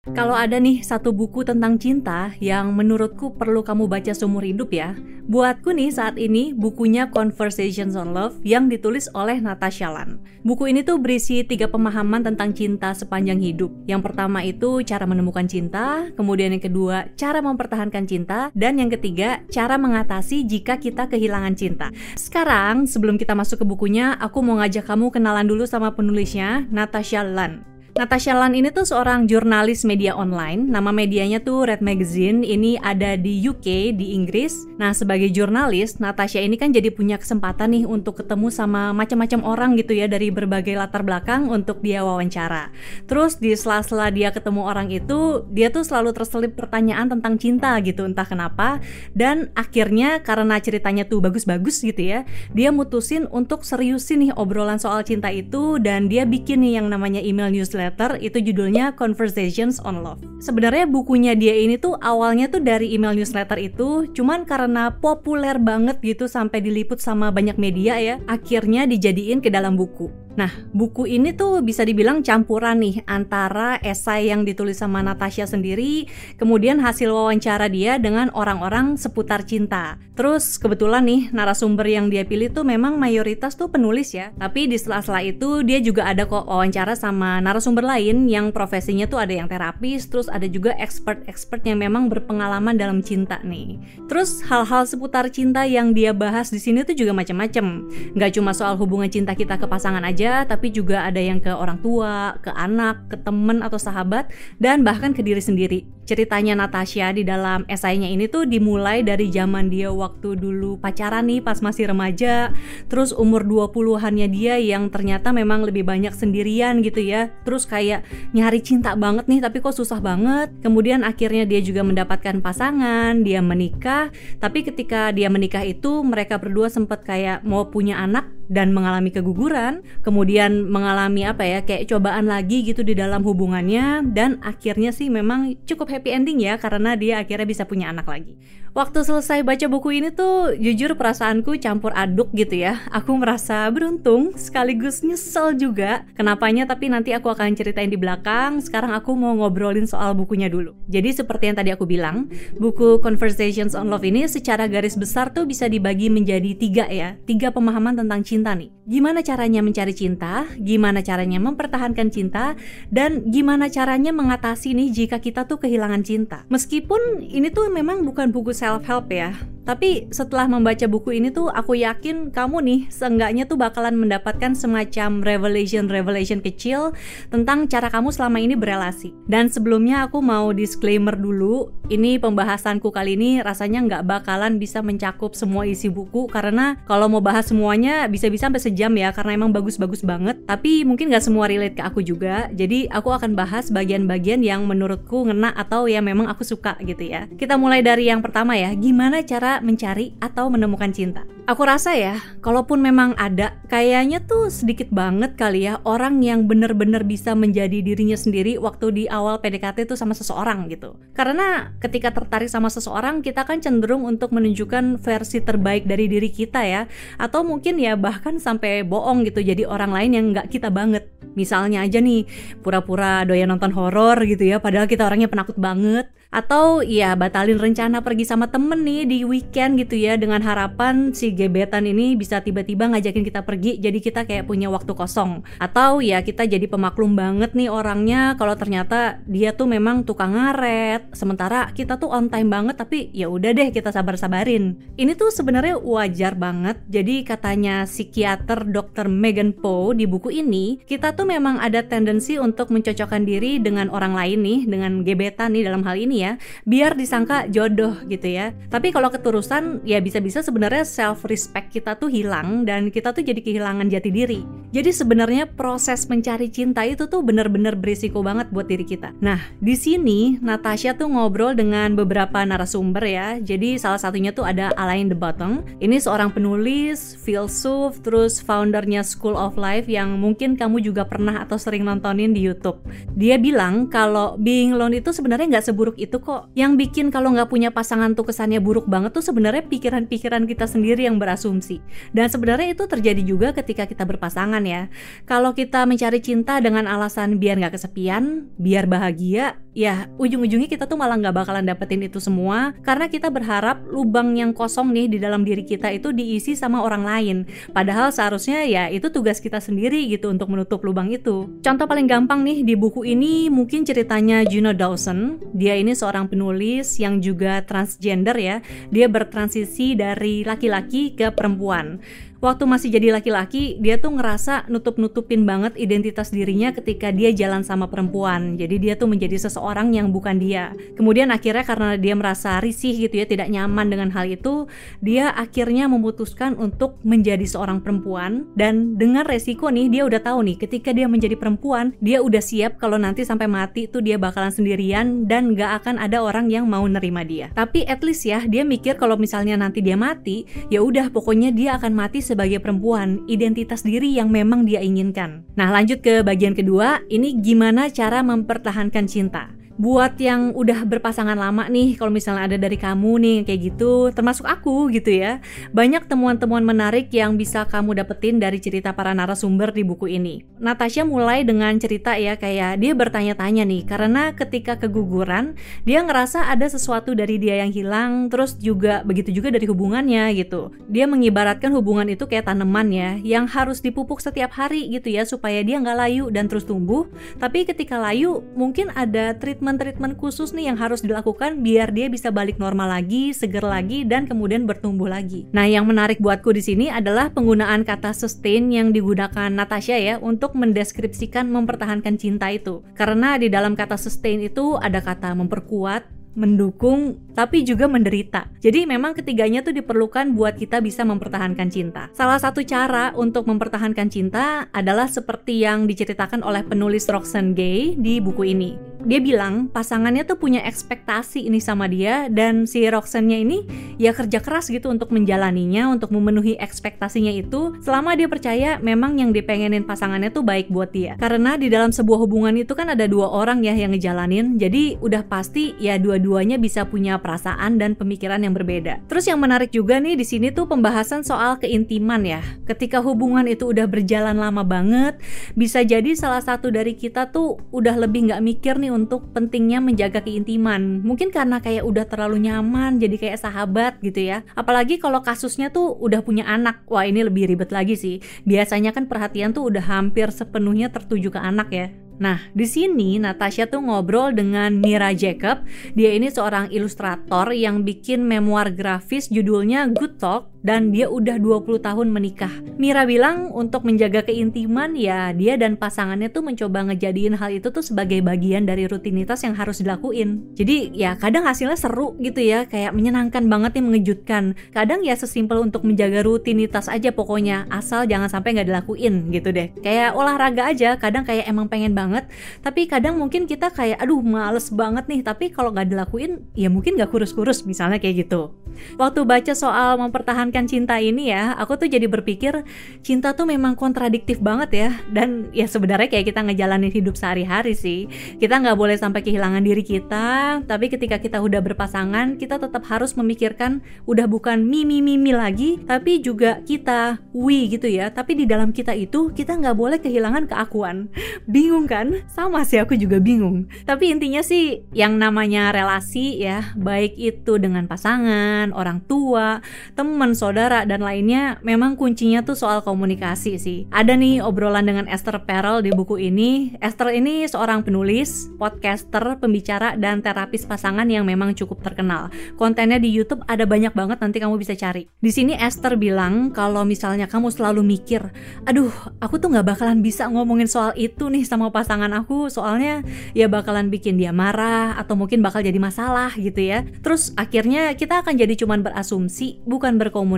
Kalau ada nih satu buku tentang cinta yang menurutku perlu kamu baca seumur hidup ya. Buatku nih saat ini bukunya Conversations on Love yang ditulis oleh Natasha Lan. Buku ini tuh berisi tiga pemahaman tentang cinta sepanjang hidup. Yang pertama itu cara menemukan cinta, kemudian yang kedua cara mempertahankan cinta, dan yang ketiga cara mengatasi jika kita kehilangan cinta. Sekarang sebelum kita masuk ke bukunya, aku mau ngajak kamu kenalan dulu sama penulisnya, Natasha Lan. Natasha Lan ini tuh seorang jurnalis media online. Nama medianya tuh Red Magazine. Ini ada di UK, di Inggris. Nah, sebagai jurnalis, Natasha ini kan jadi punya kesempatan nih untuk ketemu sama macam-macam orang gitu ya dari berbagai latar belakang untuk dia wawancara. Terus di sela-sela dia ketemu orang itu, dia tuh selalu terselip pertanyaan tentang cinta gitu, entah kenapa. Dan akhirnya karena ceritanya tuh bagus-bagus gitu ya, dia mutusin untuk seriusin nih obrolan soal cinta itu dan dia bikin nih yang namanya email newsletter newsletter itu judulnya Conversations on Love. Sebenarnya bukunya dia ini tuh awalnya tuh dari email newsletter itu, cuman karena populer banget gitu sampai diliput sama banyak media ya, akhirnya dijadiin ke dalam buku. Nah, buku ini tuh bisa dibilang campuran nih antara esai yang ditulis sama Natasha sendiri, kemudian hasil wawancara dia dengan orang-orang seputar cinta. Terus kebetulan nih narasumber yang dia pilih tuh memang mayoritas tuh penulis ya, tapi di sela-sela itu dia juga ada kok wawancara sama narasumber lain yang profesinya tuh ada yang terapis, terus ada juga expert-expert yang memang berpengalaman dalam cinta nih. Terus hal-hal seputar cinta yang dia bahas di sini tuh juga macam-macam. Gak cuma soal hubungan cinta kita ke pasangan aja aja, tapi juga ada yang ke orang tua, ke anak, ke temen atau sahabat, dan bahkan ke diri sendiri. Ceritanya Natasha di dalam esainya ini tuh dimulai dari zaman dia waktu dulu pacaran nih pas masih remaja, terus umur 20-annya dia yang ternyata memang lebih banyak sendirian gitu ya. Terus kayak nyari cinta banget nih tapi kok susah banget. Kemudian akhirnya dia juga mendapatkan pasangan, dia menikah, tapi ketika dia menikah itu mereka berdua sempat kayak mau punya anak dan mengalami keguguran, kemudian mengalami apa ya kayak cobaan lagi gitu di dalam hubungannya dan akhirnya sih memang cukup happy ending ya karena dia akhirnya bisa punya anak lagi. Waktu selesai baca buku ini tuh jujur perasaanku campur aduk gitu ya. Aku merasa beruntung sekaligus nyesel juga. Kenapanya tapi nanti aku akan ceritain di belakang. Sekarang aku mau ngobrolin soal bukunya dulu. Jadi seperti yang tadi aku bilang, buku Conversations on Love ini secara garis besar tuh bisa dibagi menjadi tiga ya. Tiga pemahaman tentang cinta nih. Gimana caranya mencari cinta, gimana caranya mempertahankan cinta, dan gimana caranya mengatasi nih jika kita tuh kehilangan cinta. Meskipun ini tuh memang bukan buku self-help ya. Tapi setelah membaca buku ini tuh aku yakin kamu nih seenggaknya tuh bakalan mendapatkan semacam revelation-revelation kecil tentang cara kamu selama ini berelasi. Dan sebelumnya aku mau disclaimer dulu, ini pembahasanku kali ini rasanya nggak bakalan bisa mencakup semua isi buku karena kalau mau bahas semuanya bisa-bisa sampai sejam ya karena emang bagus-bagus banget. Tapi mungkin nggak semua relate ke aku juga. Jadi aku akan bahas bagian-bagian yang menurutku ngena atau yang memang aku suka gitu ya. Kita mulai dari yang pertama ya, gimana cara mencari atau menemukan cinta. Aku rasa ya, kalaupun memang ada, kayaknya tuh sedikit banget kali ya orang yang bener-bener bisa menjadi dirinya sendiri waktu di awal PDKT itu sama seseorang gitu. Karena ketika tertarik sama seseorang, kita kan cenderung untuk menunjukkan versi terbaik dari diri kita ya. Atau mungkin ya bahkan sampai bohong gitu jadi orang lain yang nggak kita banget. Misalnya aja nih, pura-pura doyan nonton horor gitu ya, padahal kita orangnya penakut banget atau ya batalin rencana pergi sama temen nih di weekend gitu ya dengan harapan si gebetan ini bisa tiba-tiba ngajakin kita pergi jadi kita kayak punya waktu kosong. Atau ya kita jadi pemaklum banget nih orangnya kalau ternyata dia tuh memang tukang ngaret. Sementara kita tuh on time banget tapi ya udah deh kita sabar-sabarin. Ini tuh sebenarnya wajar banget. Jadi katanya psikiater Dr. Megan Poe di buku ini kita tuh memang ada tendensi untuk mencocokkan diri dengan orang lain nih dengan gebetan nih dalam hal ini ini ya, biar disangka jodoh gitu ya. Tapi kalau keterusan ya bisa-bisa sebenarnya self respect kita tuh hilang dan kita tuh jadi kehilangan jati diri. Jadi sebenarnya proses mencari cinta itu tuh bener-bener berisiko banget buat diri kita. Nah, di sini Natasha tuh ngobrol dengan beberapa narasumber ya. Jadi salah satunya tuh ada Alain de Botton. Ini seorang penulis, filsuf, terus foundernya School of Life yang mungkin kamu juga pernah atau sering nontonin di YouTube. Dia bilang kalau being alone itu sebenarnya nggak seburuk itu kok. Yang bikin kalau nggak punya pasangan tuh kesannya buruk banget tuh sebenarnya pikiran-pikiran kita sendiri yang berasumsi. Dan sebenarnya itu terjadi juga ketika kita berpasangan ya. Kalau kita mencari cinta dengan alasan biar nggak kesepian, biar bahagia, ya ujung-ujungnya kita tuh malah nggak bakalan dapetin itu semua karena kita berharap lubang yang kosong nih di dalam diri kita itu diisi sama orang lain. Padahal seharusnya ya itu tugas kita sendiri gitu untuk menutup lubang itu. Contoh paling gampang nih di buku ini mungkin ceritanya Juno Dawson. Dia ini seorang penulis yang juga transgender ya. Dia bertransisi dari laki-laki ke perempuan waktu masih jadi laki-laki dia tuh ngerasa nutup-nutupin banget identitas dirinya ketika dia jalan sama perempuan. Jadi dia tuh menjadi seseorang yang bukan dia. Kemudian akhirnya karena dia merasa risih gitu ya tidak nyaman dengan hal itu dia akhirnya memutuskan untuk menjadi seorang perempuan. Dan dengan resiko nih dia udah tahu nih ketika dia menjadi perempuan dia udah siap kalau nanti sampai mati tuh dia bakalan sendirian dan gak akan ada orang yang mau nerima dia. Tapi at least ya dia mikir kalau misalnya nanti dia mati ya udah pokoknya dia akan mati sebagai perempuan, identitas diri yang memang dia inginkan. Nah, lanjut ke bagian kedua, ini gimana cara mempertahankan cinta buat yang udah berpasangan lama nih, kalau misalnya ada dari kamu nih kayak gitu, termasuk aku gitu ya, banyak temuan-temuan menarik yang bisa kamu dapetin dari cerita para narasumber di buku ini. Natasha mulai dengan cerita ya kayak dia bertanya-tanya nih, karena ketika keguguran dia ngerasa ada sesuatu dari dia yang hilang, terus juga begitu juga dari hubungannya gitu. Dia mengibaratkan hubungan itu kayak tanaman ya, yang harus dipupuk setiap hari gitu ya supaya dia nggak layu dan terus tumbuh. Tapi ketika layu mungkin ada treatment treatment-treatment khusus nih yang harus dilakukan biar dia bisa balik normal lagi, seger lagi, dan kemudian bertumbuh lagi. Nah, yang menarik buatku di sini adalah penggunaan kata sustain yang digunakan Natasha ya untuk mendeskripsikan mempertahankan cinta itu. Karena di dalam kata sustain itu ada kata memperkuat, mendukung, tapi juga menderita. Jadi memang ketiganya tuh diperlukan buat kita bisa mempertahankan cinta. Salah satu cara untuk mempertahankan cinta adalah seperti yang diceritakan oleh penulis Roxanne Gay di buku ini. Dia bilang pasangannya tuh punya ekspektasi ini sama dia dan si Roxanne-nya ini ya kerja keras gitu untuk menjalaninya, untuk memenuhi ekspektasinya itu selama dia percaya memang yang dipengenin pasangannya tuh baik buat dia. Karena di dalam sebuah hubungan itu kan ada dua orang ya yang ngejalanin, jadi udah pasti ya dua dua-duanya bisa punya perasaan dan pemikiran yang berbeda. Terus yang menarik juga nih di sini tuh pembahasan soal keintiman ya. Ketika hubungan itu udah berjalan lama banget, bisa jadi salah satu dari kita tuh udah lebih nggak mikir nih untuk pentingnya menjaga keintiman. Mungkin karena kayak udah terlalu nyaman, jadi kayak sahabat gitu ya. Apalagi kalau kasusnya tuh udah punya anak. Wah ini lebih ribet lagi sih. Biasanya kan perhatian tuh udah hampir sepenuhnya tertuju ke anak ya. Nah, di sini Natasha tuh ngobrol dengan Mira Jacob. Dia ini seorang ilustrator yang bikin memoir grafis judulnya Good Talk dan dia udah 20 tahun menikah. Mira bilang untuk menjaga keintiman ya dia dan pasangannya tuh mencoba ngejadiin hal itu tuh sebagai bagian dari rutinitas yang harus dilakuin. Jadi ya kadang hasilnya seru gitu ya, kayak menyenangkan banget nih mengejutkan. Kadang ya sesimpel untuk menjaga rutinitas aja pokoknya, asal jangan sampai nggak dilakuin gitu deh. Kayak olahraga aja, kadang kayak emang pengen banget, tapi kadang mungkin kita kayak aduh males banget nih, tapi kalau nggak dilakuin ya mungkin nggak kurus-kurus misalnya kayak gitu. Waktu baca soal mempertahankan cinta ini ya, aku tuh jadi berpikir cinta tuh memang kontradiktif banget ya. Dan ya sebenarnya kayak kita ngejalanin hidup sehari-hari sih. Kita nggak boleh sampai kehilangan diri kita, tapi ketika kita udah berpasangan, kita tetap harus memikirkan udah bukan mimi mimi lagi, tapi juga kita we gitu ya. Tapi di dalam kita itu kita nggak boleh kehilangan keakuan. Bingung kan? Sama sih aku juga bingung. Tapi intinya sih yang namanya relasi ya, baik itu dengan pasangan, orang tua, teman, saudara, dan lainnya memang kuncinya tuh soal komunikasi sih. Ada nih obrolan dengan Esther Perel di buku ini. Esther ini seorang penulis, podcaster, pembicara, dan terapis pasangan yang memang cukup terkenal. Kontennya di YouTube ada banyak banget nanti kamu bisa cari. Di sini Esther bilang kalau misalnya kamu selalu mikir, aduh aku tuh nggak bakalan bisa ngomongin soal itu nih sama pasangan aku, soalnya ya bakalan bikin dia marah atau mungkin bakal jadi masalah gitu ya. Terus akhirnya kita akan jadi cuman berasumsi, bukan berkomunikasi.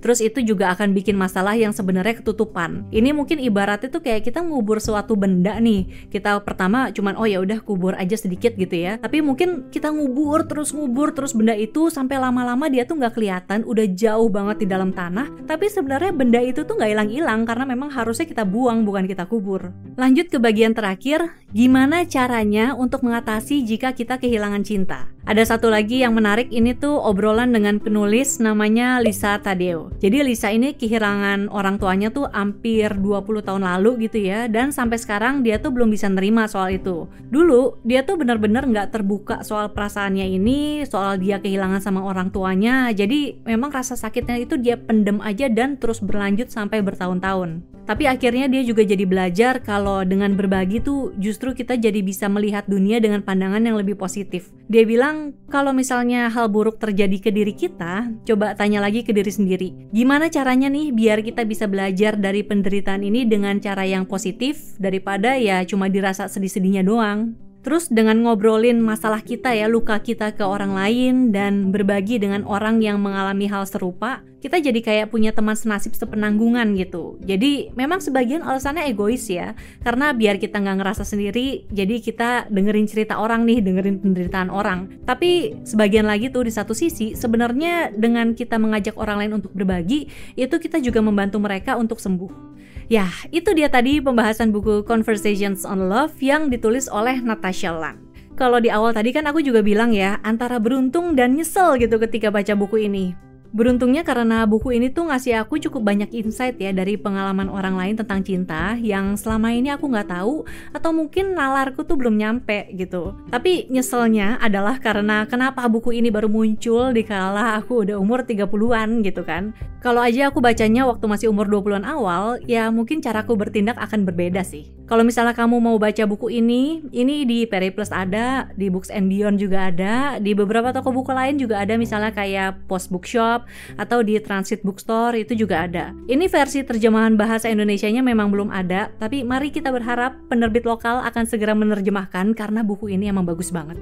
Terus itu juga akan bikin masalah yang sebenarnya ketutupan. Ini mungkin ibaratnya tuh kayak kita ngubur suatu benda nih. Kita pertama cuman oh ya udah kubur aja sedikit gitu ya. Tapi mungkin kita ngubur terus ngubur terus benda itu sampai lama-lama dia tuh nggak kelihatan, udah jauh banget di dalam tanah. Tapi sebenarnya benda itu tuh nggak hilang-hilang karena memang harusnya kita buang bukan kita kubur. Lanjut ke bagian terakhir, gimana caranya untuk mengatasi jika kita kehilangan cinta? Ada satu lagi yang menarik ini tuh obrolan dengan penulis namanya Lisa Tadeo. Jadi Lisa ini kehilangan orang tuanya tuh hampir 20 tahun lalu gitu ya dan sampai sekarang dia tuh belum bisa nerima soal itu. Dulu dia tuh benar-benar nggak terbuka soal perasaannya ini, soal dia kehilangan sama orang tuanya. Jadi memang rasa sakitnya itu dia pendem aja dan terus berlanjut sampai bertahun-tahun. Tapi akhirnya dia juga jadi belajar kalau dengan berbagi tuh justru kita jadi bisa melihat dunia dengan pandangan yang lebih positif. Dia bilang kalau misalnya hal buruk terjadi ke diri kita, coba tanya lagi ke diri sendiri. Gimana caranya nih biar kita bisa belajar dari penderitaan ini dengan cara yang positif daripada ya cuma dirasa sedih-sedihnya doang. Terus dengan ngobrolin masalah kita ya, luka kita ke orang lain dan berbagi dengan orang yang mengalami hal serupa, kita jadi kayak punya teman senasib sepenanggungan gitu. Jadi memang sebagian alasannya egois ya, karena biar kita nggak ngerasa sendiri, jadi kita dengerin cerita orang nih, dengerin penderitaan orang. Tapi sebagian lagi tuh di satu sisi, sebenarnya dengan kita mengajak orang lain untuk berbagi, itu kita juga membantu mereka untuk sembuh. Ya, itu dia tadi pembahasan buku Conversations on Love yang ditulis oleh Natasha Lang. Kalau di awal tadi kan aku juga bilang ya, antara beruntung dan nyesel gitu ketika baca buku ini. Beruntungnya karena buku ini tuh ngasih aku cukup banyak insight ya dari pengalaman orang lain tentang cinta yang selama ini aku nggak tahu atau mungkin nalarku tuh belum nyampe gitu. Tapi nyeselnya adalah karena kenapa buku ini baru muncul di kala aku udah umur 30-an gitu kan. Kalau aja aku bacanya waktu masih umur 20-an awal, ya mungkin caraku bertindak akan berbeda sih. Kalau misalnya kamu mau baca buku ini, ini di Periplus ada, di Books and Beyond juga ada, di beberapa toko buku lain juga ada misalnya kayak Post Bookshop atau di Transit Bookstore itu juga ada. Ini versi terjemahan bahasa Indonesianya memang belum ada, tapi mari kita berharap penerbit lokal akan segera menerjemahkan karena buku ini emang bagus banget.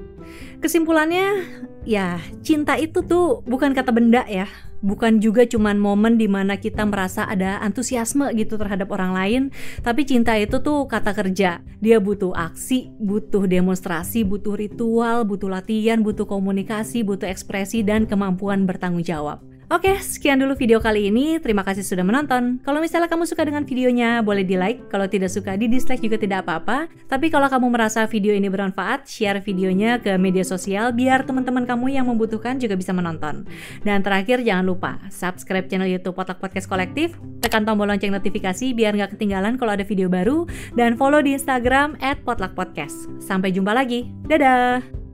Kesimpulannya, ya cinta itu tuh bukan kata benda ya, bukan juga cuman momen di mana kita merasa ada antusiasme gitu terhadap orang lain. Tapi cinta itu tuh kata kerja. Dia butuh aksi butuh demonstrasi butuh ritual butuh latihan butuh komunikasi butuh ekspresi dan kemampuan bertanggung jawab Oke, sekian dulu video kali ini. Terima kasih sudah menonton. Kalau misalnya kamu suka dengan videonya, boleh di like. Kalau tidak suka, di dislike juga tidak apa-apa. Tapi kalau kamu merasa video ini bermanfaat, share videonya ke media sosial biar teman-teman kamu yang membutuhkan juga bisa menonton. Dan terakhir, jangan lupa subscribe channel YouTube Potluck Podcast Kolektif, tekan tombol lonceng notifikasi biar nggak ketinggalan kalau ada video baru, dan follow di Instagram at Podcast. Sampai jumpa lagi. Dadah!